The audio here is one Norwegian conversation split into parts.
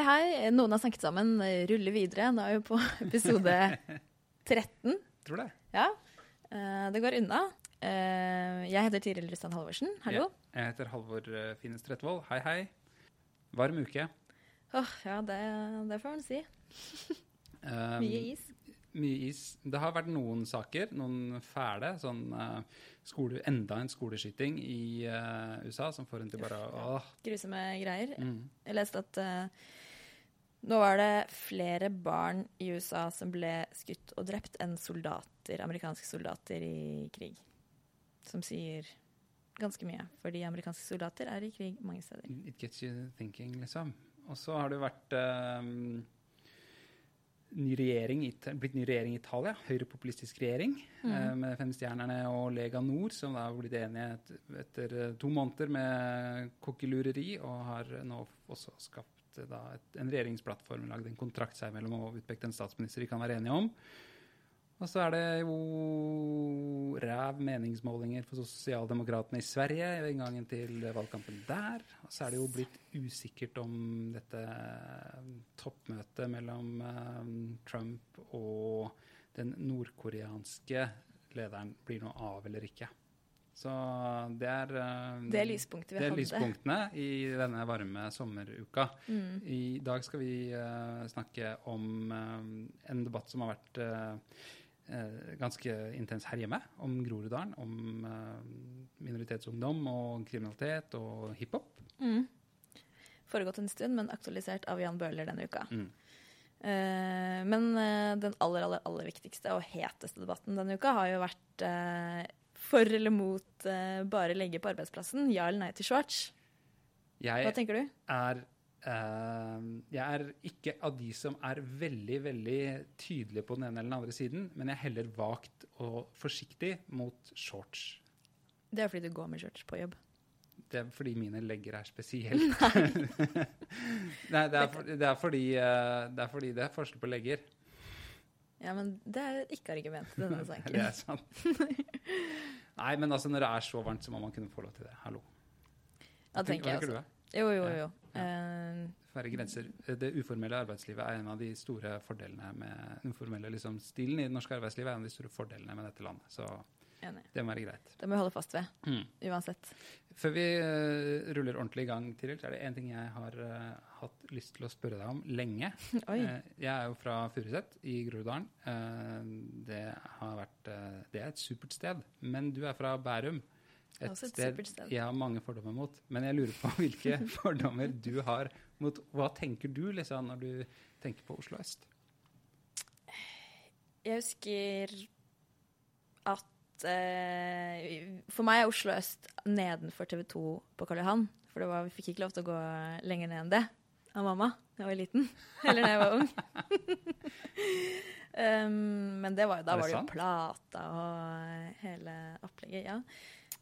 Hei, hei. Noen har snakket sammen. Ruller videre. Nå er vi på episode 13. Tror det. Ja. Eh, Det går unna. Eh, Jeg heter Tiril Rustan Halvorsen. Hallo. Ja, jeg heter Halvor eh, Finnes Tretvold. Hei, hei. Varm uke. Åh, ja, det, det får man si. Um, Mye is. Mye is. Det har vært noen saker, noen fæle. Sånn uh, skole, enda en skoleskyting i uh, USA som får en til bare å Grusomme greier. Mm. Jeg leste at eh, nå var det flere barn i USA som ble skutt og drept enn soldater, amerikanske soldater i krig. Som sier ganske mye, fordi amerikanske soldater er i krig mange steder. It gets you thinking, liksom. Og så har det vært um, ny regjering, blitt ny regjering i Italia. Høyrepopulistisk regjering. eh, med Femstjernerne og Lega Nord, som da har blitt enige etter eh, to måneder med kokkelureri, og har nå også skapt eh, da, en regjeringsplattform, lagde en kontrakt seg mellom og utpekte en statsminister de kan være enige om. Og så er det jo ræv meningsmålinger for sosialdemokratene i Sverige ved inngangen til valgkampen der. Og så er det jo blitt usikkert om dette toppmøtet mellom eh, Trump og den nordkoreanske lederen blir noe av eller ikke. Så det er eh, Det er lyspunktet vi det er hadde. lyspunktene i denne varme sommeruka. Mm. I dag skal vi eh, snakke om eh, en debatt som har vært ganske intens her hjemme, om Groruddalen. Om minoritetsungdom og kriminalitet og hiphop. Mm. Foregått en stund, men aktualisert av Jan Bøhler denne uka. Mm. Men den aller, aller, aller viktigste og heteste debatten denne uka har jo vært for eller mot uh, bare legge på arbeidsplassen. Ja eller nei til Schwartz. Hva tenker du? er uh, jeg er ikke av de som er veldig veldig tydelige på den ene eller den andre siden, men jeg er heller vagt og forsiktig mot shorts. Det er fordi du går med shorts på jobb. Det er fordi mine legger er spesielt. Nei, det, er for, det, er fordi, eh, det er fordi det er forskjell på legger. Ja, men det er ikke argument i denne saken. Det er sant. Nei, men altså når det er så varmt, så må man kunne få lov til det. Hallo. Ja, tenker jeg tenker også. du? Jo, jo, jo. Ja. Eh, Færre grenser. Det uformelle arbeidslivet er en av de store fordelene med den uformelle liksom, stilen i det norske arbeidslivet. er en av de store fordelene med dette landet. Så enig. det må være greit. Det må vi holde fast ved, Mm. uansett. Før vi uh, ruller ordentlig i gang, Tiril, så er det én ting jeg har uh, hatt lyst til å spørre deg om lenge. Eh, jeg er jo fra Furuset i Groruddalen. Det har vært Det er et supert sted. Men du er fra Bærum. Det er også et sted, sted. jeg har mange fordommer mot. Men jeg lurer på hvilke fordommer du har mot Hva tenker du liksom når du tenker på Oslo øst? Jeg husker at eh, For meg er Oslo øst nedenfor TV 2 på Karl Johan. For det var, vi fikk ikke lov til å gå lenger ned enn det av mamma da jeg var liten. Eller da jeg var ung. um, men det var, jo- da var det jo sant? plata og hele opplegget. ja.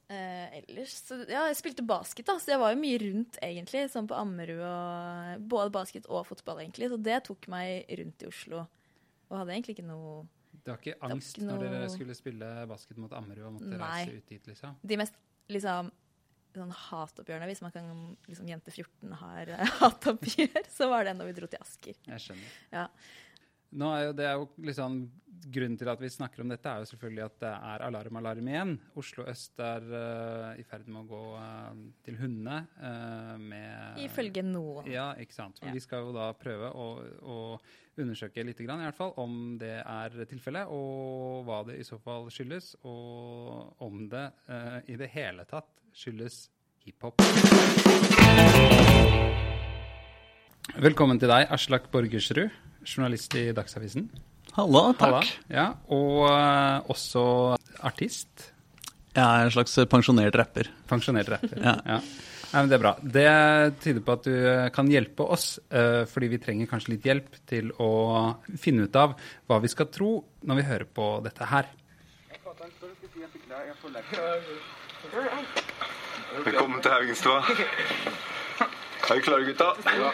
Uh, ellers så, Ja, jeg spilte basket, da, så jeg var jo mye rundt, egentlig. Sånn på Ammerud og Både basket og fotball, egentlig. Så det tok meg rundt i Oslo. Og hadde egentlig ikke noe Du har ikke var angst ikke når dere skulle spille basket mot Ammerud og måtte Nei. reise ut dit, liksom? De mest liksom sånn hatoppgjørene, hvis man kan liksom Jente 14 har eh, hatoppgjør, så var det når vi dro til Asker. Jeg skjønner. Ja. Nå er jo det er jo liksom Grunnen til at vi snakker om dette, er jo selvfølgelig at det er alarm, alarm igjen. Oslo øst er uh, i ferd med å gå uh, til hundene uh, med Ifølge noen. Ja, ikke sant. Ja. vi skal jo da prøve å, å undersøke litt grann, i hvert fall, om det er tilfellet, og hva det i så fall skyldes, og om det uh, i det hele tatt skyldes hiphop. Velkommen til deg, Aslak Borgersrud, journalist i Dagsavisen. Halla, takk. Halla. Ja, og eh, også artist. Jeg er en slags pensjonert rapper. Pensjonert rapper. Ja. ja. Nei, men Det er bra. Det tyder på at du eh, kan hjelpe oss, eh, fordi vi trenger kanskje litt hjelp til å finne ut av hva vi skal tro når vi hører på dette her. Velkommen til Haugenstua. Er vi klare, gutta? Ja.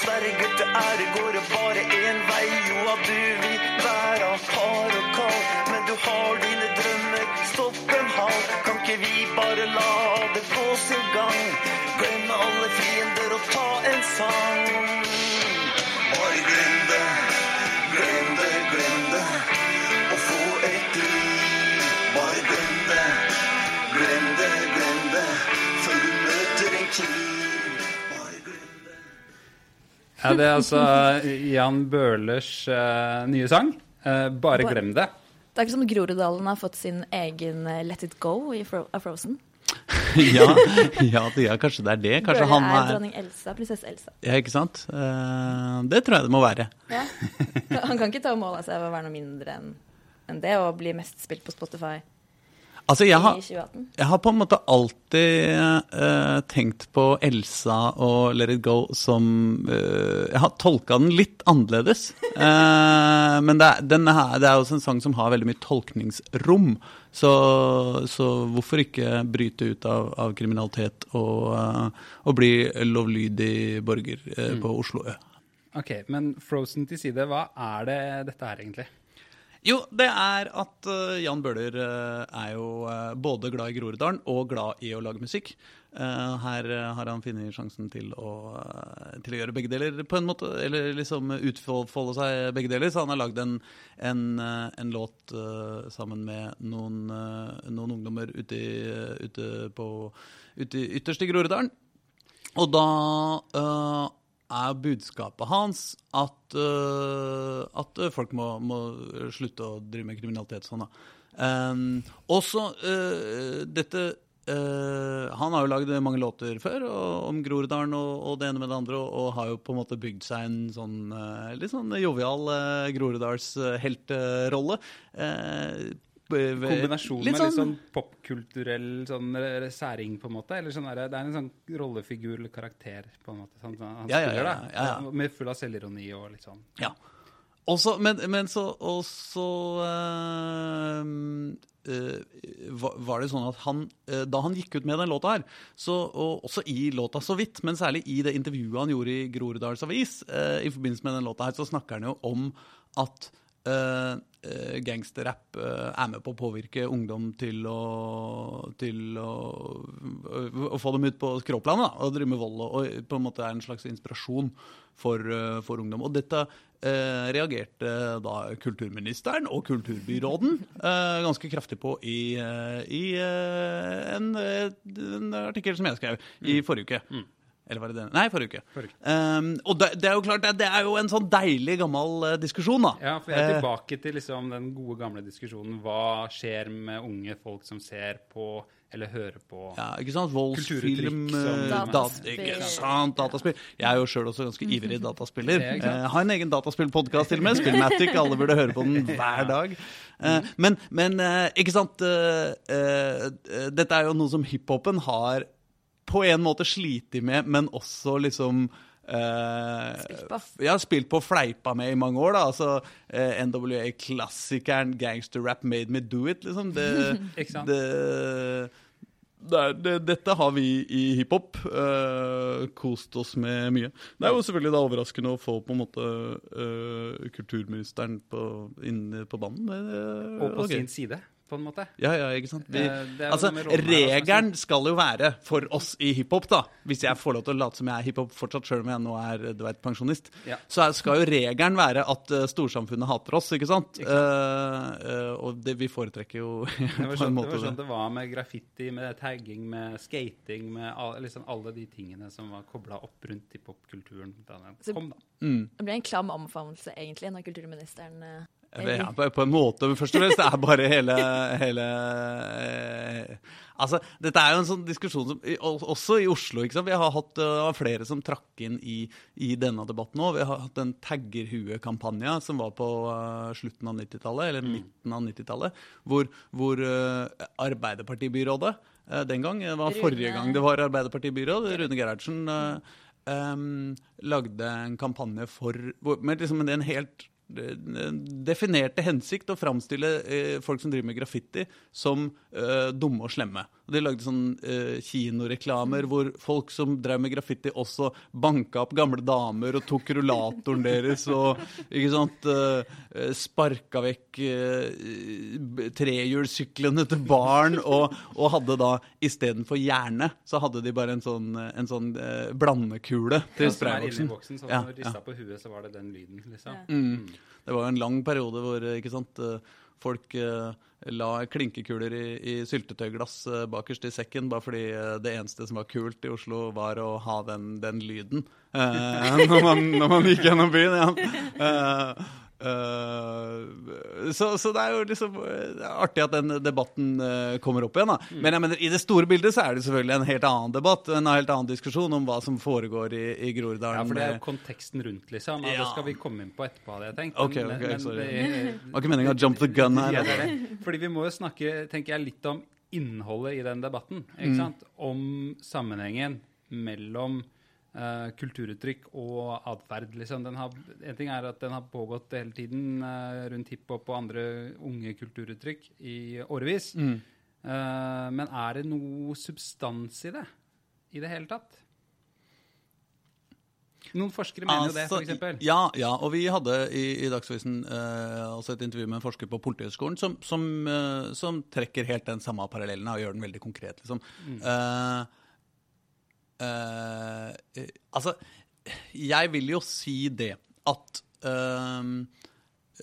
Sverger til ære går det bare en vei. Jo at du vil være hard og kald. Men du har dine drømmer, stopp en hal. Kan ikke vi bare la det gå sin gang? Glemme alle fiender og ta en sang. Bare glem det, Ja, det er altså Jan Bøhlers uh, nye sang. Uh, bare glem det. Det er ikke som Groruddalen har fått sin egen eh, Let It Go i Fro Frozen. ja, ja, det er, kanskje det er det. Kanskje Bøhler han er er dronning Elsa, prinsesse Elsa. Ja, ikke sant? Uh, det tror jeg det må være. Ja. Han kan ikke ta mål av seg av å være noe mindre enn enn det og bli mest spilt på Spotify Altså, jeg har, i 2018. jeg har på en måte alltid uh, tenkt på Elsa og Let It Go som uh, Jeg har tolka den litt annerledes. Uh, men det er, denne her, det er også en sang som har veldig mye tolkningsrom. Så, så hvorfor ikke bryte ut av, av kriminalitet og, og bli lovlydig borger eh, på Oslo Ø? Ok, Men Frozen til side, hva er det dette her egentlig? Jo, det er at eh, Jan Bøhler eh, er jo eh, både glad i Groruddalen og glad i å lage musikk. Her har han funnet sjansen til å, til å gjøre begge deler på en måte, eller liksom utfolde seg begge deler. Så han har lagd en, en, en låt sammen med noen, noen ungdommer ute, ute, på, ute ytterst i Groruddalen. Og da øh, er budskapet hans at, uh, at folk må, må slutte å drive med kriminalitet sånn, da. Um, også uh, dette Uh, Han har jo lagd mange låter før og, om Groruddalen og, og det ene med det andre, og, og har jo på en måte bygd seg en sånn uh, litt sånn jovial uh, Groruddalsheltrolle. Uh, Kombinasjon med litt sånn popkulturell sånn eh, særing, på en måte? Eller sånn der, det er en sånn rollefigur eller karakter, på en måte. Sånn, han Ja, ja, spiller, ja, da. ja, ja. Med full av selvironi og litt sånn. Ja. Også, men, men så også, øh, øh, var- det sånn at han øh, Da han gikk ut med den låta her, så, og også i låta så vidt, men særlig i det intervjuet han gjorde i Groruddals Avis i forbindelse med den låta her, så snakker han jo om at øh, øh, gangsterrapp øh, er med på å påvirke ungdom til å, til å, å få dem ut på skråplanet og drive med vold, og, på en måte er en slags inspirasjon for, for ungdom. Og dette eh, reagerte da kulturministeren og kulturbyråden eh, ganske kraftig på i, eh, i eh, en, eh, en artikkel som jeg skrev i forrige uke. Eller var det den? Nei, forrige uke. Forrige. Um, og det, det er jo klart, det, det er jo en sånn deilig gammel eh, diskusjon, da. Ja, for jeg er Eh, tilbake til liksom den gode, gamle diskusjonen. Hva skjer med unge folk som ser på eller hører på Ja, ikke sant? Voldsfilm, eh, dat Dataspill. ikke sant? dataspill. Jeg er jo sjøl også ganske ivrig dataspiller. Jeg? Eh, har en egen dataspillpodkast til og med. Spillmatic. Alle burde høre på den hver dag. Eh, men, men eh, ikke sant Dette er jo noe som hiphopen har på en måte slitt med, men også liksom Uh, Spilt på. Ja, spilt på fleipa med i mange år. da, altså uh, NWA-klassikeren 'Gangster Rap Made Me Do It'. liksom, det, det, det, det, dette har vi i hiphop uh, kost oss med mye. Det er jo selvfølgelig da overraskende å få på en måte eh, kulturministeren på, inne på banen. Det- Og på okay. sin side. På en måte. Ja, ja, ikke sant? Vi, Eh, det altså, også, regelen skal jo være for oss i hiphop, da, hvis jeg får lov til å late som jeg er hiphop fortsatt, sjøl om jeg nå er du vet, pensjonist, Ja. så er- skal jo regelen være at eh, storsamfunnet hater oss, ikke sant? Ikke Eh, Uh, og det, vi foretrekker jo Det var, på sånn, en det det. det var med graffiti, med tagging, med skating, med all, liksom alle de tingene som var kobla opp rundt hiphop-kulturen da den kom. da. Mm. Det ble en klam omfavnelse, egentlig, når kulturministeren Ja, på, på en måte, men først og fremst det er bare hele, hele eh, Altså, Dette er jo en sånn diskusjon som Også i Oslo. ikke sant? Vi har hatt uh, flere som trakk inn i, i denne debatten òg. Vi har hatt en Taggerhue-kampanje som var på eh, slutten av 90-tallet, eller midten av 90-tallet, hvor, hvor eh, Arbeiderpartibyrådet eh, den gang Det var Rune- forrige gang det var Arbeiderpartibyråd. Rune Gerhardsen eh, em, lagde en kampanje for med liksom en helt eh, definerte hensikt å framstille eh, folk som driver med graffiti, som eh, dumme og slemme. Og de lagde sånn eh, kinoreklamer hvor folk som drev med graffiti, også banka opp gamle damer og tok rullatoren deres og ikke sant, eh, sparka vekk eh, trehjulssyklene til barn, og, og hadde da istedenfor hjerne, så hadde de bare en sånn, en sånn eh, blandekule til Ja, sprayboksen. boksen, så Ja, når du rista på huet, så var det den lyden. liksom. Ja. Mm. Det var jo en lang periode hvor eh, ikke sant, eh, folk eh, la klinkekuler i, i syltetøyglass eh, bakerst i sekken, bare fordi eh, det eneste som var kult i Oslo, var å ha den, den lyden når, man, når man gikk gjennom byen. Ja. Eh, så, så det er jo liksom eh, det er artig at den debatten eh, kommer opp igjen. Da. Men jeg mener, i det store bildet så er det selvfølgelig en helt annen debatt, en helt annen diskusjon om hva som foregår i, i Groruddalen. Ja, for det er jo konteksten rundt, liksom. Ja. Det skal vi komme inn på etterpå, hadde jeg tenkt. Ok, men, sorry. det- var ikke meningen å jump the gun her. Ja, altså. Fordi vi må jo snakke tenker jeg, litt om innholdet i den debatten. Mm. Ikke sant? Om sammenhengen mellom eh, kulturuttrykk og atferd. Liksom. Den har- En ting er at den har pågått hele tiden uh, rundt hiphop og andre unge kulturuttrykk i årevis. Mm. Uh, men er det noe substans i det i det hele tatt? Noen forskere mener jo det, Altså, f.eks. Ja, ja, og vi hadde i, i Dagsavisen eh, også et intervju med en forsker på Politihøgskolen som, som, eh, som trekker helt den samme parallellen og gjør den veldig konkret. Liksom. Mm. eh, eh, altså, jeg vil jo si det at eh,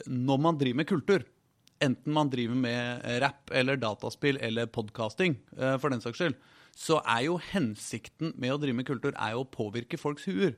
når man driver med kultur, enten man driver med rapp eller dataspill eller podkasting, eh, for den saks skyld, så er jo hensikten med å drive med kultur er jo å påvirke folks huer.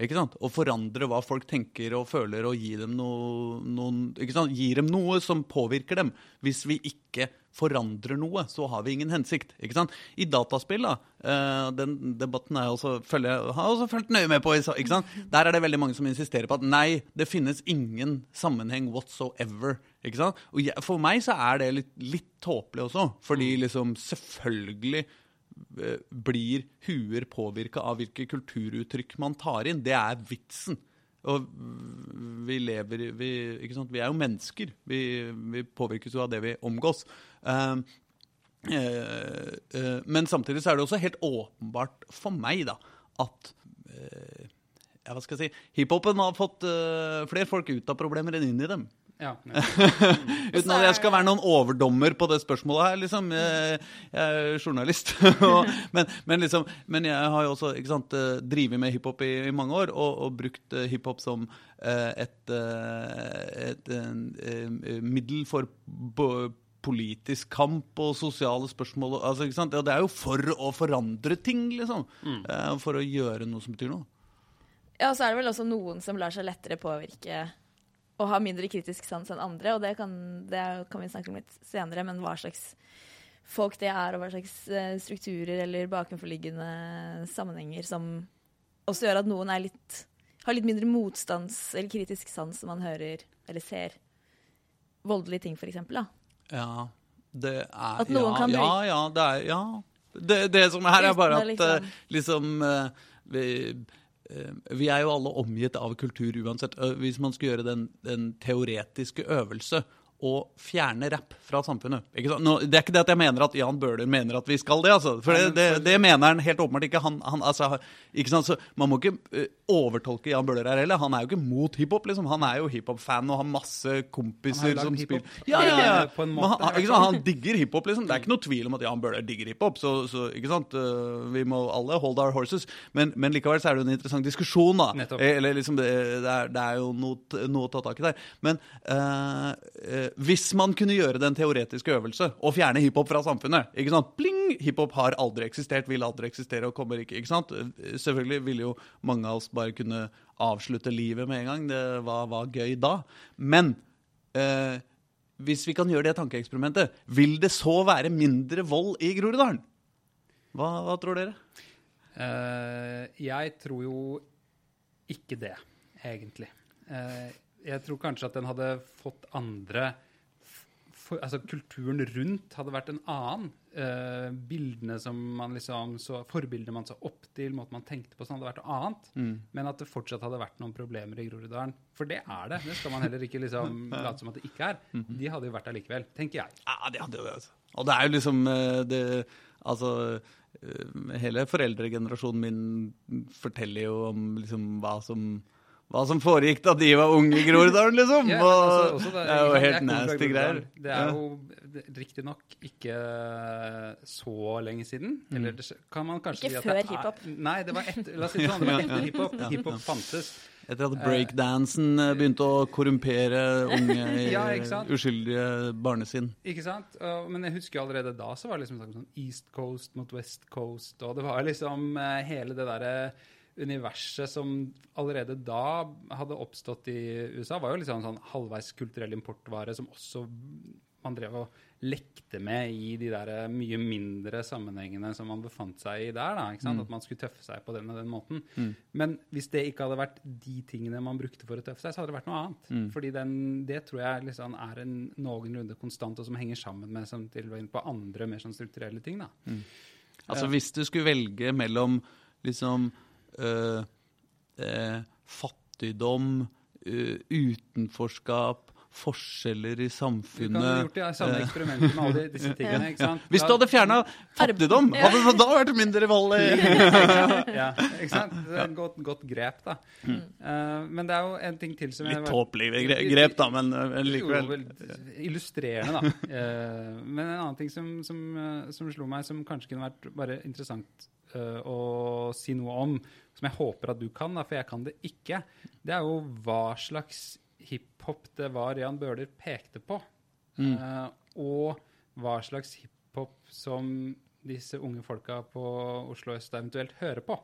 Ikke sant? Og forandre hva folk tenker og føler, og gi dem noe, noen, ikke sant? Gi dem noe som påvirker dem. Hvis vi ikke forandrer noe, så har vi ingen hensikt. Ikke sant? I dataspill, da, eh, den debatten er jeg også, følger, har jeg også fulgt nøye med på. Ikke sant? Der er det veldig mange som insisterer på at nei, det finnes ingen sammenheng whatsoever. Ikke sant? Og for meg så er det litt, litt tåpelig også, fordi liksom selvfølgelig eh, blir huer påvirka av hvilke kulturuttrykk man tar inn. Det er vitsen. Og vi lever vi, vi er jo mennesker. Vi, vi påvirkes jo av det vi omgås. Um, eh, eh, men samtidig så er det også helt åpenbart for meg da, at eh, ja, hva skal jeg si, hiphopen har fått flere folk ut av problemer enn inn i dem. Ja, ja. Uten at jeg skal være noen overdommer på det spørsmålet her, liksom. Jeg, jeg er journalist. Og- men, men, liksom, men jeg har jo også ikke sant, drevet med hiphop i, i mange år, og, og brukt hiphop som et, et, et, et middel for politisk kamp og sosiale spørsmål. Altså, ikke sant? Og det er jo for å forandre ting, liksom. Mm. For å gjøre noe som betyr noe. Ja, og så er det vel også noen som lar seg lettere påvirke og har mindre kritisk sans enn andre, og det kan, det kan vi snakke om litt senere, men hva slags folk det er, og hva slags eh, strukturer eller bakenforliggende sammenhenger som også gjør at noen er litt, har litt mindre motstands- eller kritisk sans når man hører eller ser voldelige ting, for eksempel, da. Ja, det er At noen ja, kan ja, ja, det er Ja. Det, det som er er bare at eh, liksom eh, vi, eh, vi er jo alle omgitt av kultur uansett. Hvis man skulle gjøre den, den teoretiske øvelse å fjerne rapp fra samfunnet. Nå, det er ikke det at jeg mener at Jan Bøhler mener at vi skal det, altså. For det, det, det mener han helt åpenbart ikke. Han, han, altså, ikke sant? Så man må ikke eh, overtolke Jan Bøhler her heller. Han er jo ikke mot hiphop, liksom. Han er jo hiphop-fan og har masse har kompiser som spiller Ja, ja, ja. En Men måte, han, han digger hiphop, liksom. Det er ikke noe tvil om at Jan Bøhler digger hiphop. Så, så ikke sant? Eh, vi må alle hold our horses. Men, men likevel så er det jo en interessant diskusjon, da. Nettopp. Eh, Eller liksom det, det, er, det er jo noe, noe å ta tak i der. Men uh, eh, hvis man kunne gjøre den teoretiske teoretisk øvelse og fjerne hiphop fra samfunnet ikke sant? Pling! Hiphop har aldri eksistert, vil aldri eksistere og kommer ikke. ikke sant? Selvfølgelig ville jo mange av oss bare kunne avslutte livet med en gang. Det var, var gøy da. Men eh, hvis vi kan gjøre det tankeeksperimentet, vil det så være mindre vold i Groruddalen? Hva, hva tror dere? Uh, jeg tror jo ikke det, egentlig. Eh, jeg tror kanskje at den hadde fått andre for, Altså kulturen rundt hadde vært en annen. Eh, bildene som man liksom så, Forbildene man så opp til, måten man tenkte på, sånn hadde vært noe annet. Men at det fortsatt hadde vært noen problemer i Groruddalen. For det er det. Det skal man heller ikke liksom late som at det ikke er. De hadde jo vært der likevel, tenker jeg. Ja, det hadde jo det. altså. Og det er jo liksom eh, det, Altså eh, Hele foreldregenerasjonen min forteller jo om liksom hva som hva som foregikk da de var unge i Groruddalen, liksom. Ja, altså, også det er jo ikke helt jeg nasty greier. Det er jo riktignok ikke så lenge siden. Eller det kan man kanskje Ikke si at det før hiphop. Er, nei, det var etter, la oss si det sånn, det var etter hiphop. Hiphop fantes. Etter at breakdansen eh, begynte å korrumpere unge, Ja, ikke sant? uskyldige barnesinn. Ikke sant? Men jeg husker jo allerede da så var det liksom sånn East Coast mot West Coast, og det var liksom eh, hele det derre universet som allerede da hadde oppstått i USA, var jo liksom sånn halvveis kulturell importvare som også man drev og lekte med i de der eh, mye mindre sammenhengene som man befant seg i der. da, ikke sant? At man skulle tøffe seg på den og den måten. Men hvis det ikke hadde vært de tingene man brukte for å tøffe seg, så hadde det vært noe annet. Fordi den, det tror jeg liksom er en noenlunde konstant, og som henger sammen med som til og på andre mer sånn strukturelle ting. da. Altså Hvis du skulle velge mellom liksom fattigdom, øh, utenforskap, forskjeller i samfunnet. Du kan ha gjort det samme eksperimentet med alle disse tingene. ikke sant? Hvis du hadde fjerna fattigdom, hadde det da vært mindre vold i ja, ikke sant? Det er et godt, godt grep, da. Eh, men det er jo en ting til som jeg Litt tåpelige gre- grep, da, men øh, likevel. Jo, illustrerende, da. Eh, men en annen ting som, som, eh, som slo meg, som kanskje kunne vært bare interessant eh, å si noe om, som jeg håper at du kan, da, for jeg kan det ikke, det er jo hva slags hiphop det var Jan Bøhler pekte på. Eh, og hva slags hiphop som disse unge folka på Oslo øst eventuelt hører på.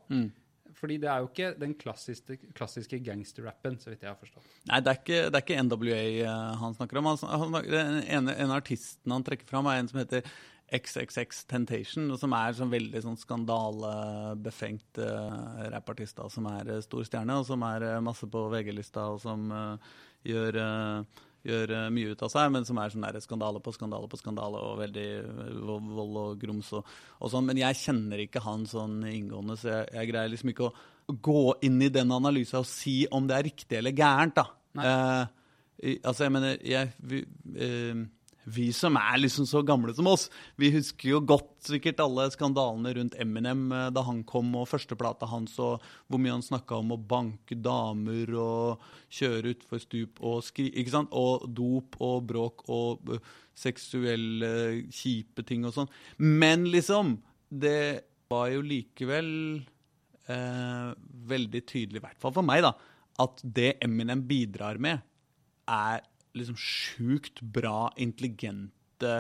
Fordi det er jo ikke den klassiske, klassiske gangsterrappen, så vidt jeg har forstått. Nei, det er ikke, det er ikke NWA eh, han snakker om. Han, han, ene, en artisten han trekker fram, er en som heter XXX Tentation, som er sånn veldig sånn skandalebefengt uh, rappartist da, som er eh, stor stjerne, og som er eh, masse på VG-lista, og som uh, gjør, uh, gjør eh, mye ut av seg, men som er sånn der skandale på skandale på skandale, og veldig eh, vold og grums og, og sånn. Men jeg kjenner ikke han sånn inngående, så jeg, jeg greier liksom ikke å gå inn i den analysen og si om det er riktig eller gærent, da. Eh, altså, jeg mener, jeg, vi, eh, vi som er liksom så gamle som oss, vi husker jo godt sikkert alle skandalene rundt Eminem eh, da han kom, og førsteplata hans, og hvor mye han snakka om å banke damer og kjøre utfor stup og skri... Ikke sant? Og dop og bråk og eh, seksuelle kjipe ting og sånn. Men liksom, det var jo likevel eh, veldig tydelig, i hvert fall for meg, da, at det Eminem bidrar med, er liksom sjukt bra, intelligente,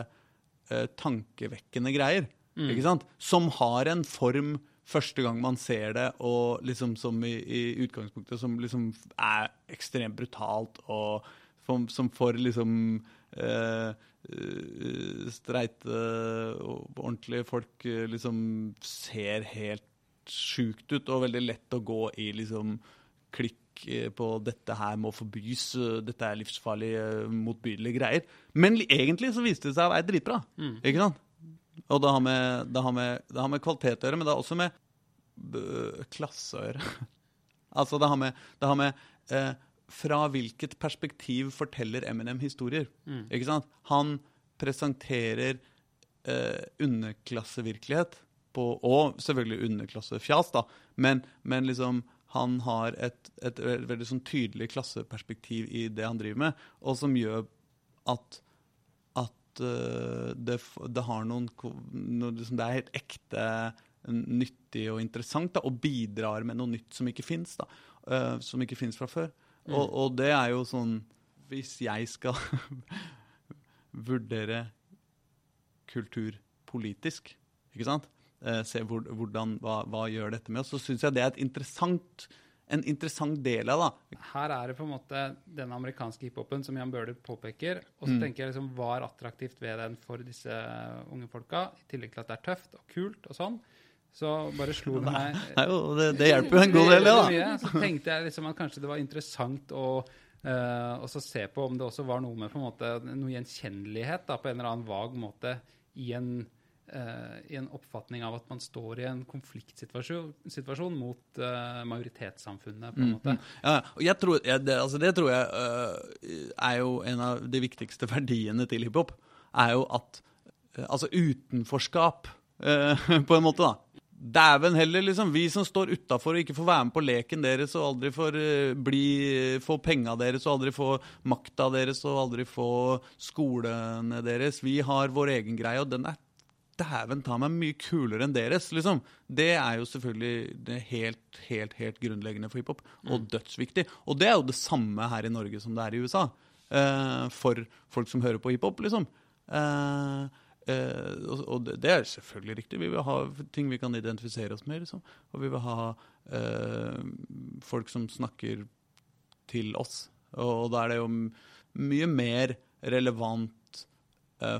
eh, tankevekkende greier. Ikke sant? Som har en form første gang man ser det, og liksom som i, i utgangspunktet som liksom er ekstremt brutalt, og som, som får liksom eh, eh, streite og ordentlige folk eh, liksom ser helt sjukt ut, og veldig lett å gå i liksom klikk eh, på dette her må forbys, eh, dette er livsfarlig, eh, motbydelige greier. Men egentlig så viste det seg å være dritbra. Ikke sant? Og det har, med, det, har med, det har med kvalitet å gjøre, men det har også med klasse å gjøre. altså det har med, det har med eh, fra hvilket perspektiv forteller Eminem historier. Ikke sant? Han presenterer eh, underklassevirkelighet, på, og selvfølgelig underklassefjas, da, men, men liksom han har et, et, veldig sånn tydelig klasseperspektiv i det han driver med, og som gjør at at eh, det, det har noen noe, liksom, Det er helt ekte nyttig og interessant, da, og bidrar med noe nytt som ikke fins, da. eh, som ikke fins fra før. Og, og det er jo sånn Hvis jeg skal vurdere kultur politisk, ikke sant? Eh, se hvor, hvordan, hva, hva gjør dette med oss, så syns jeg det er et interessant, en interessant del av det. Her er det på en måte den amerikanske hiphopen som Jan Bøhler påpeker. Og så tenker jeg liksom, hva er attraktivt ved den for disse unge folka? I tillegg til at det er tøft og kult og sånn. Så bare slo det meg Det, jo, det, det hjelper jo en god del, da. Så tenkte jeg liksom at kanskje det var interessant å eh, også se på om det også var noe med på en måte, noe gjenkjennelighet da, på en eller annen vag måte i en, i en oppfatning av at man står i en konfliktsituasjon situasjon mot uh, majoritetssamfunnet, på en måte. Ja, og tror, ja, det, altså det tror jeg uh, er jo en av de viktigste verdiene til hiphop. Er jo at uh, Altså utenforskap, på en måte, da. Dæven heller, liksom. Vi som står utafor og ikke får være med på leken deres og aldri får bli få penga deres og aldri få makta deres og aldri få skolene deres. Vi har vår egen greie, og den er dæven ta meg mye kulere enn deres, liksom. Det er jo selvfølgelig det helt, helt, helt grunnleggende for hiphop, og dødsviktig. Og det er jo det samme her i Norge som det er i USA, uh, for folk som hører på hiphop, liksom. Uh, uh, og og det, er selvfølgelig riktig. Vi vil ha ting vi kan identifisere oss med, liksom. Og vi vil ha folk som snakker til oss. Og da er det jo mye mer relevant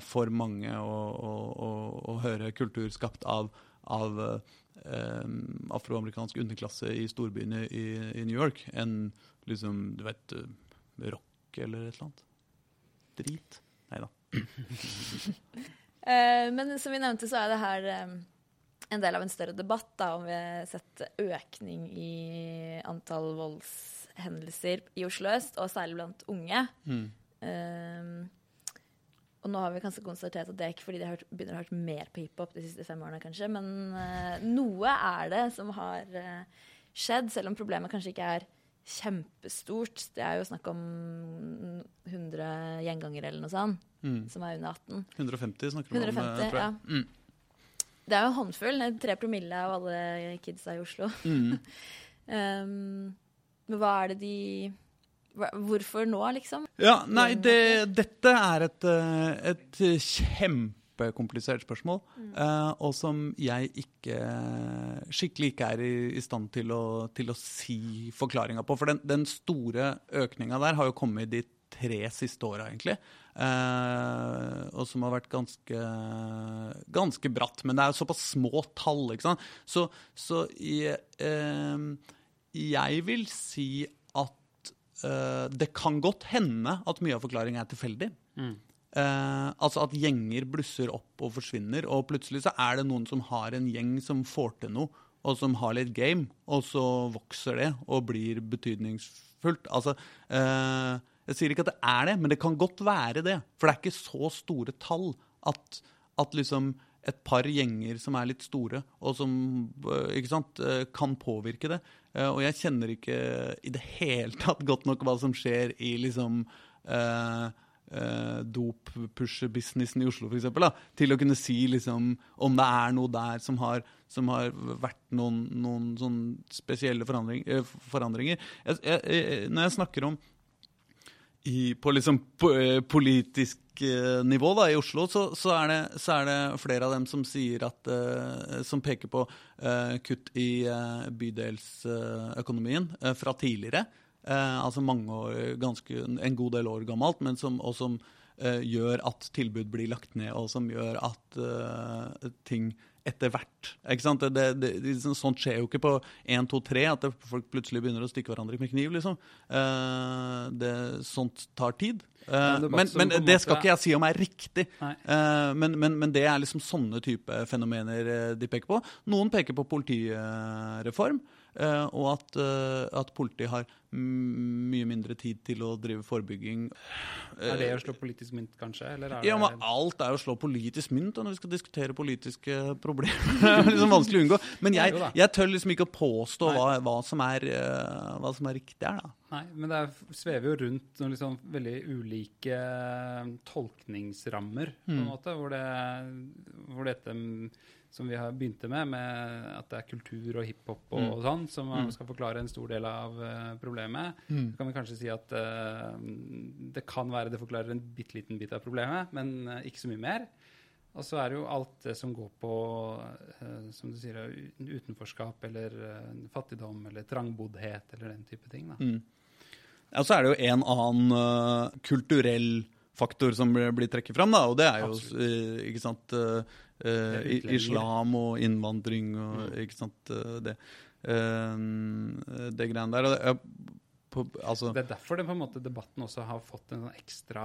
for mange å, å, å, å høre kultur skapt av, av eh, afroamerikansk underklasse i storbyene i, i New York enn liksom, du vet, eh, rock eller et eller annet. Drit. Nei da. Eh, men som vi nevnte, så er det her eh, en del av en større debatt da, om vi har sett økning i antall voldshendelser i Oslo øst, og særlig blant unge. Eh, og nå har vi kanskje konstatert at det er ikke fordi de har hørt, begynner å ha hørt mer på hiphop de siste fem årene, kanskje, men uh, noe er det som har uh, skjedd, selv om problemet kanskje ikke er kjempestort. Det er jo snakk om 100 gjengangere eller noe sånt, som er under 18. 150 snakker vi om. eh, 150, tror jeg. ja. Mm. Det er jo en håndfull. Tre promille av alle kidsa i Oslo. Mm. um, men hva er det de Hvorfor nå, liksom? Ja, nei, det, dette er et, eh, et kjempekomplisert spørsmål, eh, og som jeg ikke skikkelig ikke er i, i stand til å, til å si forklaringa på. For den, den store økninga der har jo kommet de tre siste åra, egentlig. Uh, og som har vært ganske, ganske bratt. Men det er jo såpass små tall, ikke sant. Så, så jeg, uh, jeg vil si eh, det kan godt hende at mye av forklaringen er tilfeldig. Eh, altså at gjenger blusser opp og forsvinner, og plutselig så er det noen som har en gjeng som får til noe, og som har litt game, og så vokser det og blir betydningsfullt. Altså, uh, jeg sier ikke at det er det, men det kan godt være det. For det er ikke så store tall at, at liksom et par gjenger som er litt store, og som ikke sant, øh, kan påvirke det. Eh, Og jeg kjenner ikke i det hele tatt godt nok hva som skjer i liksom eh, eh, dop-pusher-businessen i Oslo, for eksempel, til å kunne si liksom, om det er noe der som har, som har vært noen, noen sånn spesielle forandring, eh, forandringer. Jeg, jeg, jeg, når jeg snakker om i, på liksom eh, politisk eh, nivå da, i Oslo, så, så, er det, så er det flere av dem som sier at uh, Som peker på uh, kutt i uh, bydelsøkonomien fra tidligere. Altså mange år, ganske, en god del år gammelt, men som, og som gjør at tilbud blir lagt ned, og som gjør at ting etter hvert. Ikke sant? Det, det, det, sånt skjer jo ikke på 1, 2, 3, at det, folk plutselig begynner å stikke hverandre med kniv. liksom. Uh, det, sånt tar tid. Uh, en men men det skal ikke jeg si om er riktig. Eh, men, men, men det er liksom sånne type fenomener de peker på. Noen peker på politireform. Eh, og at, eh, at politiet har mye mindre tid til å drive forebygging. Er det å slå politisk mynt, kanskje? Eller Ja, men Alt er jo å slå politisk mynt når vi skal diskutere politiske problemer. det er liksom vanskelig å unngå. Men jeg, jeg tør liksom ikke å påstå hva, hva, som er, eh, hva som er riktig her, da. Nei, men det er, svever jo rundt noen liksom veldig ulike tolkningsrammer, på en Mm. måte, hvor, det, hvor dette som vi har begynte med, med at det er kultur og hiphop og, Mm. og sånn, som Mm. skal forklare en stor del av uh, problemet, så kan vi kanskje si at uh, det kan være det forklarer en bitte liten bit av problemet, men uh, ikke så mye mer. Og så er det jo alt det som går på, som du sier, utenforskap eller fattigdom eller trangboddhet eller den type ting. Da. Mm. Ja, så er det jo en annen kulturell faktor som blir, blir trekket fram, da, og det er jo ikke sant, eh, islam og innvandring og Mm. ikke sant, eh, det, eh, det greiene der. Og det, på, altså, Det er derfor det, måte, debatten også har fått en sånn ekstra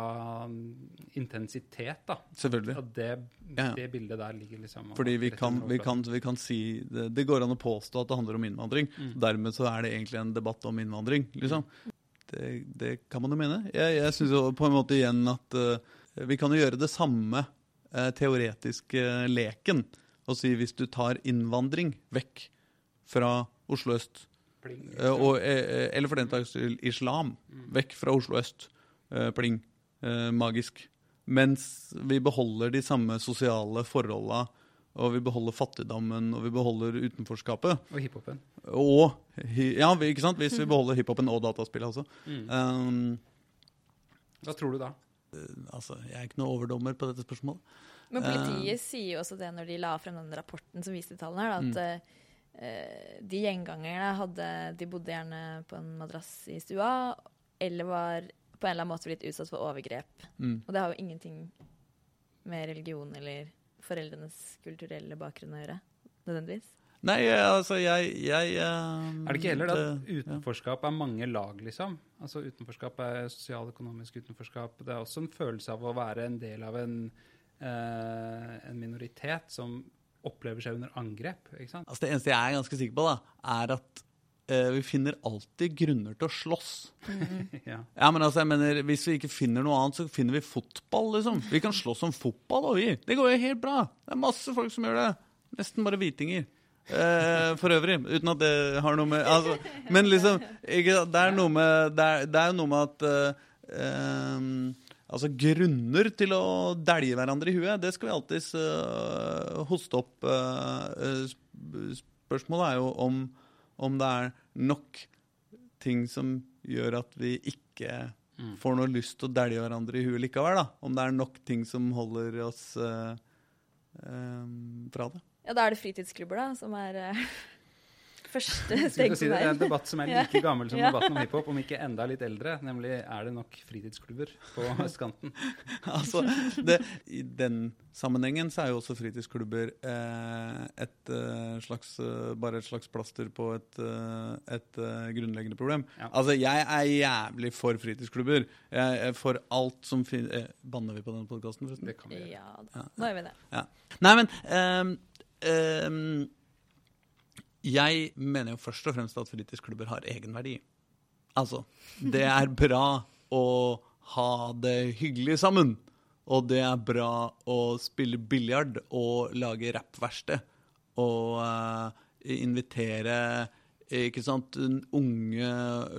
mm, intensitet. da. selvfølgelig. Og det, Ja, ja. bildet der ligger liksom Fordi vi kan, vi, kan, vi kan si det, det går an å påstå at det handler om innvandring. Mm. Dermed så er det egentlig en debatt om innvandring, liksom. Det, det kan man jo mene. Jeg, jeg syns på en måte igjen at uh, vi kan jo gjøre det samme teoretiske leken å si hvis du tar innvandring vekk fra Oslo øst, Pling, eh, og, eh, eller for den saks skyld islam, vekk fra Oslo øst, eh, pling, eh, magisk, mens vi beholder de samme sosiale forholda, og vi beholder fattigdommen, og vi beholder utenforskapet. Og hiphopen. Og Ja, ikke sant? Hvis vi beholder hiphopen og dataspillet også. Mm. Um, Hva tror du da? Altså, jeg er ikke noe overdommer på dette spørsmålet. Men politiet sier jo også det når de la frem den rapporten som viste tallene her, da, at eh, de gjengangerne hadde De bodde gjerne på en madrass i stua, eller var på en eller annen måte blitt utsatt for overgrep. Mm. Og det har jo ingenting med religion eller foreldrenes kulturelle bakgrunn å gjøre, nødvendigvis. Nei, altså, jeg, jeg um, Er det ikke heller det at utenforskap er mange lag, liksom? Altså Utenforskap er sosialøkonomisk utenforskap. Det er også en følelse av å være en del av en, eh, en minoritet som opplever seg under angrep. ikke sant? Altså, det eneste jeg er ganske sikker på, da, er at eh, vi finner alltid grunner til å slåss. ja. Ja, men altså, jeg mener, Hvis vi ikke finner noe annet, så finner vi fotball. liksom. Vi kan slåss om fotball, og vi. Det går jo helt bra. Det er masse folk som gjør det. Nesten bare hvitinger. Eh, for øvrig. Uten at det har noe med altså, Men liksom ikke, Det er noe med Det er, det er jo noe med at eh, eh, Altså, grunner til å dælje hverandre i huet, det skal vi alltids eh, hoste opp. eh, spørsmålet er jo om, om det er nok ting som gjør at vi ikke får noe lyst til å dælje hverandre i huet likevel. da. Om det er nok ting som holder oss eh, eh, fra det. Ja, da er det fritidsklubber, da, som er uh, første steg på si det, er en debatt som er like gammel som Ja. debatten om hiphop, om ikke enda litt eldre. Nemlig er det nok fritidsklubber på østkanten. altså, det, I den sammenhengen så er jo også fritidsklubber eh, et eh, slags, eh, bare et slags plaster på et, eh, et eh, grunnleggende problem. Ja. Altså, Jeg er jævlig for fritidsklubber. Jeg er for alt som finnes eh, Banner vi på denne podkasten, forresten? Det kan vi gjøre. Ja, da. nå gjør vi det. Nei, men ehm, Jeg mener jo først og fremst at fritidsklubber har egenverdi. Altså, det er bra å ha det hyggelig sammen. Og det er bra å spille biljard og lage rappverksted. Og eh, invitere ikke sant, unge,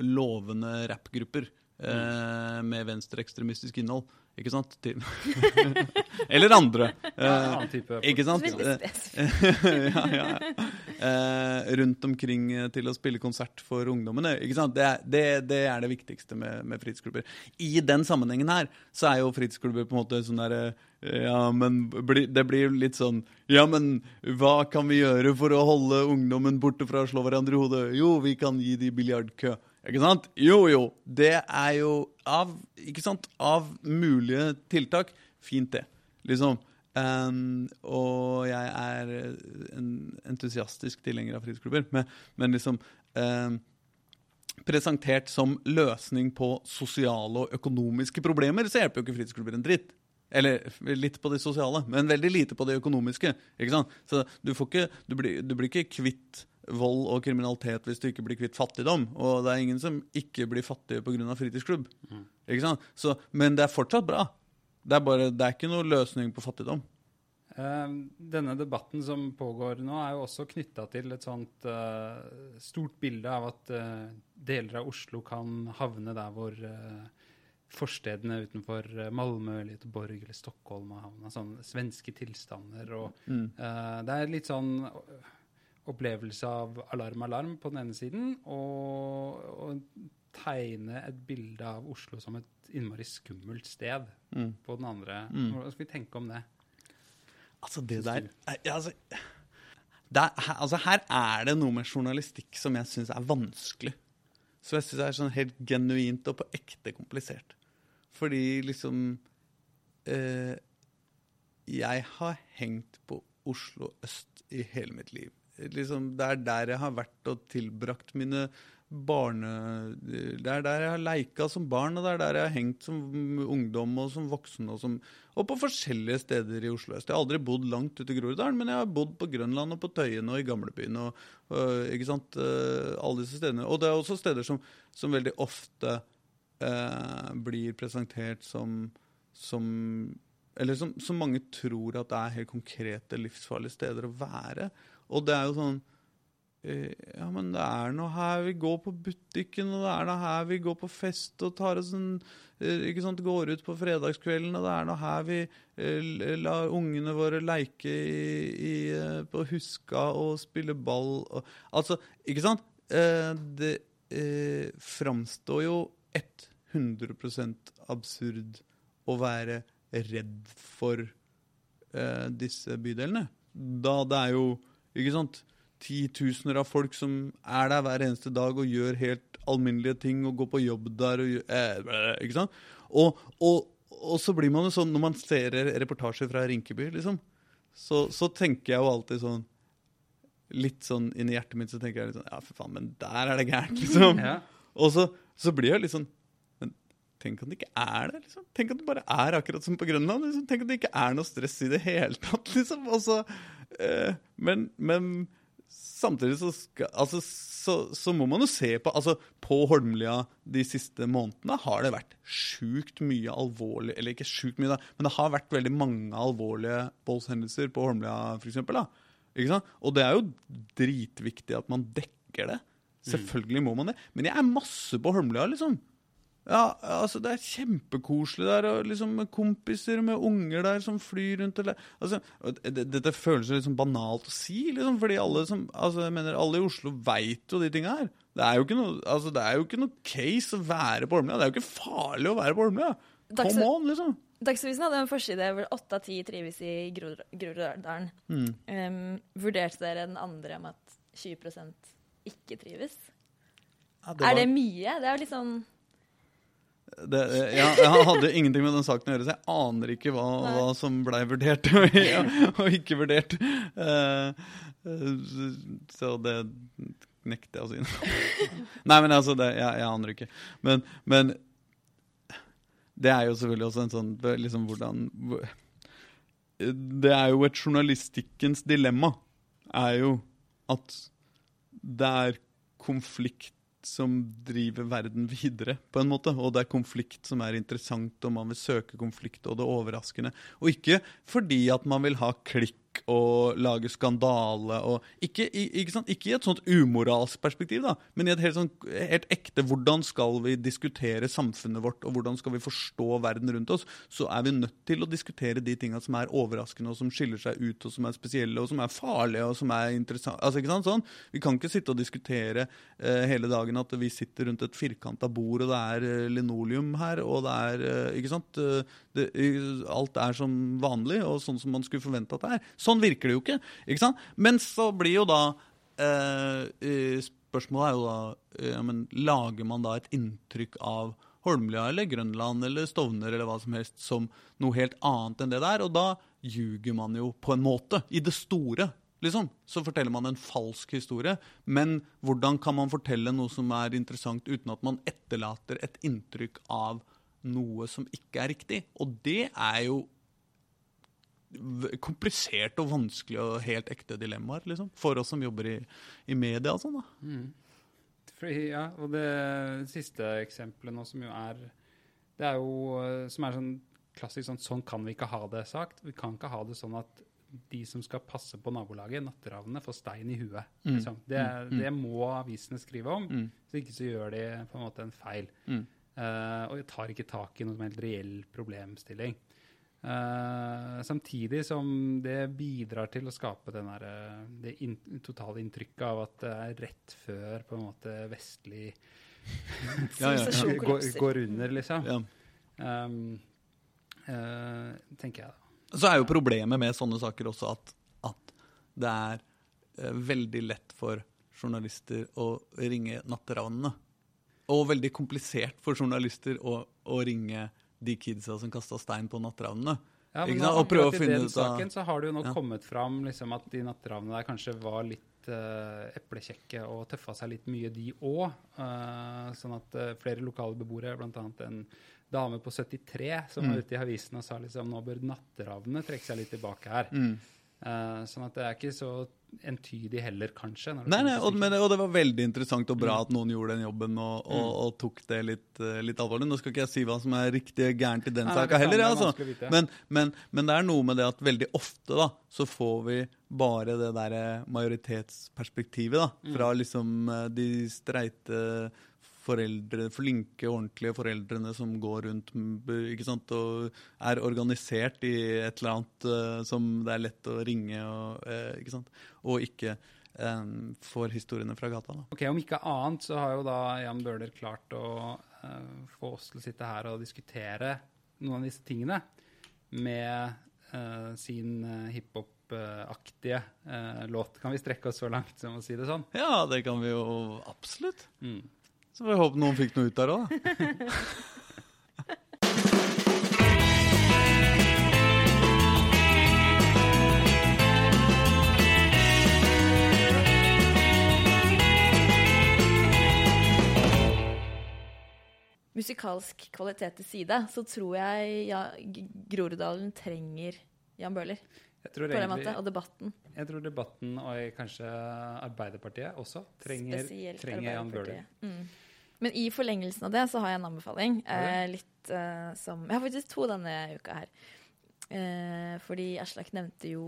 lovende rappgrupper eh, med venstreekstremistisk innhold. Ikke sant? Eller andre. Ja, annen type Ikke sant? Eh, ja, ja. Eh, rundt omkring eh, til å spille konsert for ungdommene. Ikke sant? Det, er- det, det er det viktigste med, med fritidsklubber. I den sammenhengen her så er jo fritidsklubber på en måte sånn derre Ja, men det blir litt sånn Ja, men hva kan vi gjøre for å holde ungdommen borte fra å slå hverandre i hodet? Jo, vi kan gi de biljardkø. Ikke sant? Jo, jo. Det er jo av, ikke sant? av mulige tiltak fint, det. Liksom. Um, og jeg er en entusiastisk tilhenger av fritidsklubber. Men, men liksom um, presentert som løsning på sosiale og økonomiske problemer, så hjelper jo ikke fritidsklubber en dritt. Eller litt på det sosiale, men veldig lite på det økonomiske. ikke sant? Så du, ikke, du, blir, du blir ikke kvitt vold og kriminalitet hvis du ikke blir kvitt fattigdom. Og det er ingen som ikke blir fattige pga. fritidsklubb. Ikke sant? Så, men det er fortsatt bra. Det er, bare, det er ikke noe løsning på fattigdom. Eh, Denne debatten som pågår nå, er jo også knytta til et sånt eh, stort bilde av at eh, deler av Oslo kan havne der hvor eh, forstedene utenfor eh, Malmö eller Göteborg eller Stockholm har havna. Sånne svenske tilstander. Og, eh, det er litt sånn opplevelse av alarm, alarm på den ene siden, og, og tegne et bilde av Oslo som et innmari skummelt sted på den andre. Hva skal vi tenke om det? Altså, det der er- altså, er, her- altså, Her er det noe med journalistikk som jeg syns er vanskelig. Så jeg syns det er sånn helt genuint og på ekte komplisert. Fordi liksom eh, Jeg har hengt på Oslo øst i hele mitt liv. Liksom, det er der jeg har vært og tilbrakt mine barne... Det er der jeg har leika som barn, og det er der jeg har hengt som ungdom og som voksen. Og, som, og på forskjellige steder i Oslo øst. Jeg har aldri bodd langt ute i Groruddalen, men jeg har bodd på Grønland og på Tøyen og i Gamlebyen. Og, og, ikke sant? Eh, Alle disse stedene. Og det er også steder som, som veldig ofte eh, blir presentert som, som Eller som, som mange tror at det er helt konkrete, livsfarlige steder å være. Og det er jo sånn eh, Ja, men det er nå her vi går på butikken, og det er nå her vi går på fest og tar oss en eh, ikke sant, Går ut på fredagskvelden, og det er nå her vi eh, lar ungene våre leke i, i, på Huska og spille ball og Altså, ikke sant? Det eh, framstår jo 100% absurd å være redd for eh, disse bydelene. Da det er jo, ikke sant, titusener av folk som er der hver eneste dag og gjør helt alminnelige ting og går på jobb der og gjør, eh, Ikke sant? Og, og, og så blir man jo sånn, når man ser reportasjer fra Rinkeby, liksom, så, så tenker jeg jo alltid sånn Litt sånn inni hjertet mitt så tenker jeg litt sånn Ja, for faen, men der er det gærent, liksom. Ja. Og så, så blir jeg litt sånn Men tenk at det ikke er det. liksom. Tenk at det bare er akkurat som på Grønland. liksom. Tenk at det ikke er noe stress i det hele tatt. liksom. Og så, men, men samtidig så, skal, altså, så, så må man jo se på altså På Holmlia de siste månedene har det vært sjukt mye alvorlig Eller ikke sjukt mye, da, men det har vært veldig mange alvorlige voldshendelser på Holmlia, sant? Og det er jo dritviktig at man dekker det. Selvfølgelig må man det. Men jeg er masse på Holmlia, liksom. Ja, altså Det er kjempekoselig der, og liksom med kompiser med unger der som flyr rundt. Eller, altså, det, Dette føles jo liksom banalt å si, liksom, fordi alle som, altså jeg mener, alle i Oslo veit jo de tinga her. Det er, jo ikke noe, altså, det er jo ikke noe case å være på Holmlia. Det er jo ikke farlig å være på Holmlia. Come on, liksom. Dagsavisen hadde en forside hvor åtte av ti trives i Gror- Groruddalen. Mm. Um, vurderte dere den andre om at 20% ikke trives? Ja, Er det mye? Det er jo litt sånn Det, ja, jeg hadde ingenting med den saken å gjøre, så jeg aner ikke hva, hva som blei vurdert og, og ikke vurdert. Eh, eh, så det nekter jeg å si. Nei, men altså, det, jeg, jeg aner ikke. Men, men det er jo selvfølgelig også en sånn liksom hvordan Det er jo et journalistikkens dilemma, er jo at det er konflikt som driver verden videre, på en måte. Og det er konflikt som er interessant, og man vil søke konflikt og det overraskende. Og ikke fordi at man vil ha klikk og lage skandale og Ikke, ikke, ikke i et sånt umoralsk perspektiv, da, men i et helt, sånt, helt ekte Hvordan skal vi diskutere samfunnet vårt, og hvordan skal vi forstå verden rundt oss? Så er vi nødt til å diskutere de tinga som er overraskende, og som skiller seg ut, og som er spesielle, og som er farlige, og som er interessante. Altså, ikke sant? Sånn. Vi kan ikke sitte og diskutere uh, hele dagen at vi sitter rundt et firkanta bord, og det er uh, linoleum her, og det er uh, Ikke sant? Det, alt er som vanlig, og sånn som man skulle forvente at det er. Sånn virker det jo ikke. ikke sant? Men så blir jo da eh, Spørsmålet er jo da eh, ja, men Lager man da et inntrykk av Holmlia eller Grønland eller Stovner eller hva som helst som noe helt annet enn det der? Og da ljuger man jo på en måte. I det store. Liksom, så forteller man en falsk historie. Men hvordan kan man fortelle noe som er interessant uten at man etterlater et inntrykk av noe som ikke er riktig? Og det er jo komplisert og vanskelig og helt ekte dilemmaer liksom, for oss som jobber i, i media og sånn. da. Fordi, ja, og det siste eksempelet nå som jo er Det er jo eh, som er sånn klassisk sånn Sånn kan vi ikke ha det sagt. Vi kan ikke ha det sånn at de som skal passe på nabolaget, natteravnene, får stein i huet. Liksom. Det, det må avisene skrive om. så ikke så gjør de på en måte en feil. Eh, og tar ikke tak i noe helt reell problemstilling. Eh, samtidig som det bidrar til å skape den der, eh, det in totale inntrykket av at det er rett før på en måte vestlig Ja, ja, ja. Går, går under, liksom. Ja. Um, uh, tenker jeg da. Så er jo problemet med sånne saker også at, at det er eh, veldig lett for journalister å ringe natteravnene. Og veldig komplisert for journalister å, å ringe de kidsa som kasta stein på natteravnene. Ja, men nå? Og prøve å i finne den ut av saken så har det jo nå Ja. kommet fram liksom, at de natteravnene der kanskje var litt uh, eplekjekke og tøffa seg litt mye, de òg. sånn at eh, flere lokale beboere, bl.a. en dame på 73, som Mm. var ute i avisen og sa liksom nå bør natteravnene trekke seg litt tilbake her. Mm. Eh, sånn at det er ikke så entydig heller, kanskje. Nei, nei, og, men, og det var veldig interessant og bra Mm. at noen gjorde den jobben og, og, og tok det litt, eh, litt alvorlig. Nå skal ikke jeg si hva som er riktig gærent i den saka heller. Ja, altså. men, men, men det er noe med det at veldig ofte da, så får vi bare det derre majoritetsperspektivet da, Mm. fra liksom eh, de streite foreldre, flinke, ordentlige foreldrene som går rundt sant, og er organisert i et eller annet eh, som det er lett å ringe, og, eh, ikke sant? og ikke um, får historiene fra gata. Da. Ok, Om ikke annet så har jo da Jan Bøhler klart å uh, få oss til å sitte her og diskutere noen av disse tingene med sin uh, hiphop-aktige eh, låt. Kan vi strekke oss så langt som å si det sånn? Ja, det kan vi jo absolutt. Mm. Så får vi håpe noen fikk noe ut der òg, da. Musikalsk kvalitet til side, så tror jeg ja, Groruddalen trenger Jan Bøhler. På den egentlig, måten, og debatten. jeg tror debatten og kanskje Arbeiderpartiet også trenger, trenger Arbeiderpartiet. Jan Bøhler. Mm. Men i forlengelsen av det så har jeg en anbefaling. Eh, litt eh, som Jeg har faktisk to denne uka her. Eh, fordi Aslak nevnte jo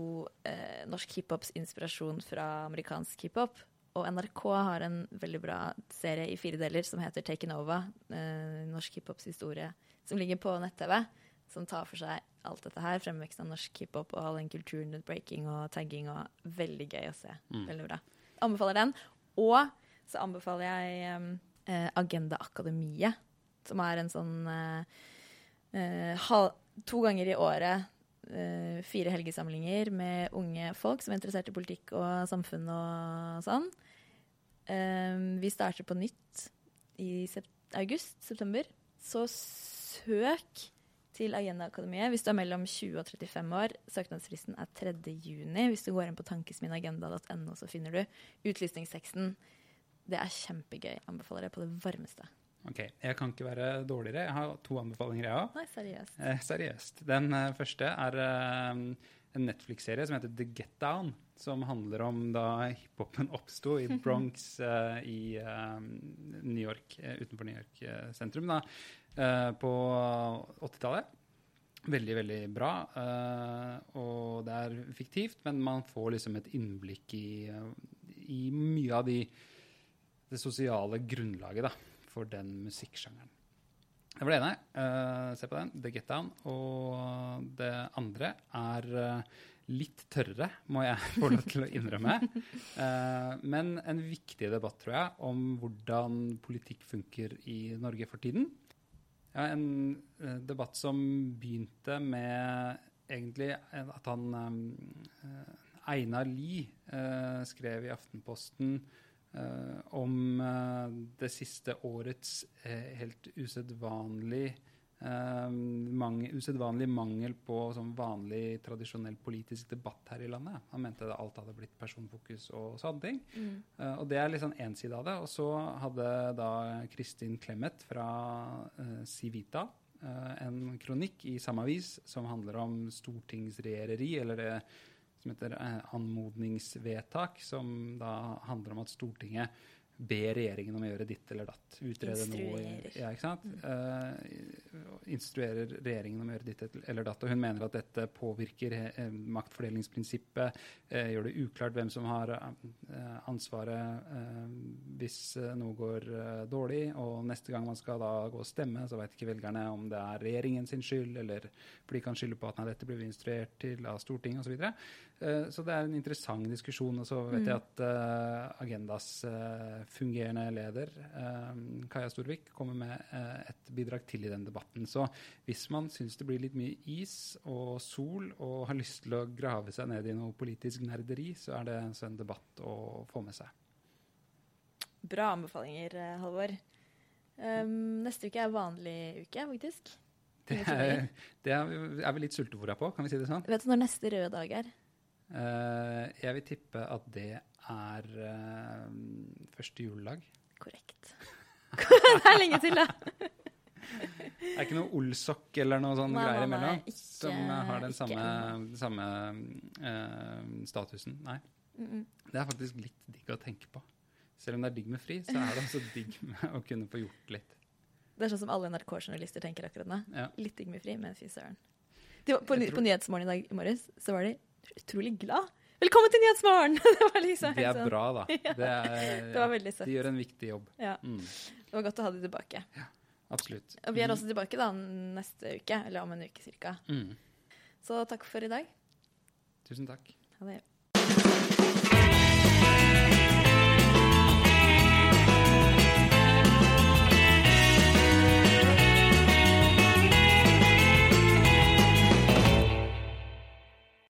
eh, norsk hiphops inspirasjon fra amerikansk hiphop. Og NRK har en veldig bra serie i fire deler som heter Taken Over. Eh, norsk hiphops historie. Som ligger på nett-TV. Som tar for seg alt dette her. Fremveksten av norsk hiphop og all den kulturen, breaking og tagging. og Veldig gøy å se. Veldig bra. Anbefaler den. Og så anbefaler jeg eh, Agenda Akademiet. Som er en sånn eh, eh, To ganger i året eh, fire helgesamlinger med unge folk som er interessert i politikk og samfunn og sånn. Eh, vi starter på nytt i sept august-september. Så søk til Agenda Akademiet hvis du er mellom 20 og 35 år. Søknadsfristen er 3. juni. Hvis du går inn på tankesminagenda.no, så finner du utlysningsteksten. Det er kjempegøy. Anbefaler det på det varmeste. Ok, Jeg kan ikke være dårligere. Jeg har to anbefalinger, jeg òg. Seriøst. Eh, seriøst. Den eh, første er eh, en Netflix-serie som heter The Get Down. Som handler om da hiphopen oppsto i Bronx eh, i eh, New York, eh, utenfor New York sentrum da, på 80-tallet. Veldig, veldig bra. eh, og det er fiktivt, men man får liksom et innblikk i, i mye av de, det sosiale grunnlaget da, for den musikksjangeren. Det var det ene. Uh, se på den. The Get Down. Og det andre er uh, litt tørrere, må jeg få lov til å innrømme. Uh, men en viktig debatt, tror jeg, om hvordan politikk funker i Norge for tiden. Ja, en eh, debatt som begynte med egentlig at han eh, Einar Lie skrev i Aftenposten om eh, det siste årets eh, helt usedvanlig eh, mange, usedvanlig mangel på sånn vanlig, tradisjonell politisk debatt her i landet. Han mente at alt hadde blitt personfokus og sånne ting. Eh, og det er liksom én side av det. Og så hadde da Kristin Clemet fra uh, Civita uh, en kronikk i samme avis som handler om stortingsregjereri, eller det som heter eh, anmodningsvedtak, som da handler om at Stortinget ber regjeringen om å gjøre ditt eller datt. Utrede noe ja, ikke sant? Eh, instruerer regjeringen om å gjøre ditt eller datt. Og hun mener at dette påvirker eh, maktfordelingsprinsippet, uh, gjør det uklart hvem som har ansvaret uh, hvis noe går dårlig. Og neste gang man skal da gå og stemme, så vet ikke velgerne om det er regjeringen sin skyld, eller for de kan skylde på at nei, dette blir vi instruert til av Stortinget osv. Så. Eh, så det er en interessant diskusjon. Og så vet jeg at Agendas fungerende leder, eh, Kaja Storvik, kommer med eh, et bidrag til i den debatten. Så hvis man syns det blir litt mye is og sol og har lyst til å grave seg ned i noe politisk nerderi, så er det altså en debatt å få med seg. Bra anbefalinger, eh, Halvor. Um, neste uke er vanlig uke, faktisk. Det er, det er, er vi litt sultefòra på, kan vi si det sånn? Vet du når neste røde dag er? Uh, jeg vil tippe at det er uh, første juledag. Korrekt. det er lenge til, da. Det er ikke noe Olsok eller noe sånn greier imellom ikke- som har den samme, samme uh, statusen. Nei. Det er faktisk litt digg å tenke på. Selv om det er digg med fri, så er det også digg med å kunne få gjort litt. Det er sånn som alle NRK-journalister tenker akkurat nå. Ja. Litt digg med fri, men fy søren. På, På, tror... på Nyhetsmorgen i dag i morges så var de utrolig glad. Velkommen til Nyhetsmorgen! det var liksom Det er sånn- bra, da. Det, er, Det var veldig søtt. De gjør en viktig jobb. Ja, Mm, det var godt å ha de tilbake. Ja, absolutt. Og vi er også tilbake da neste uke, eller om en uke cirka. Mm. Så takk for i dag. Tusen takk. Ha det.